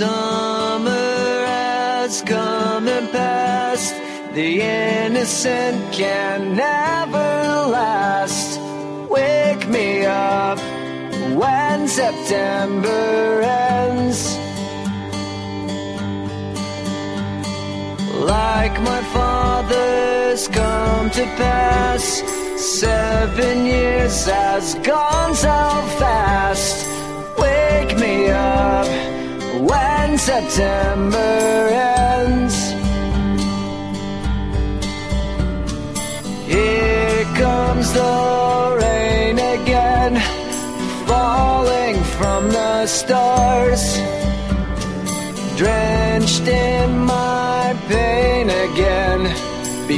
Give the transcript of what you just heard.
summer has come and passed. The innocent can never last. Wake me up when September ends. Like my father's come to pass, seven years has gone so fast. Wake me up. When September ends. Here comes the rain again, falling from the stars. Drenched in my pain.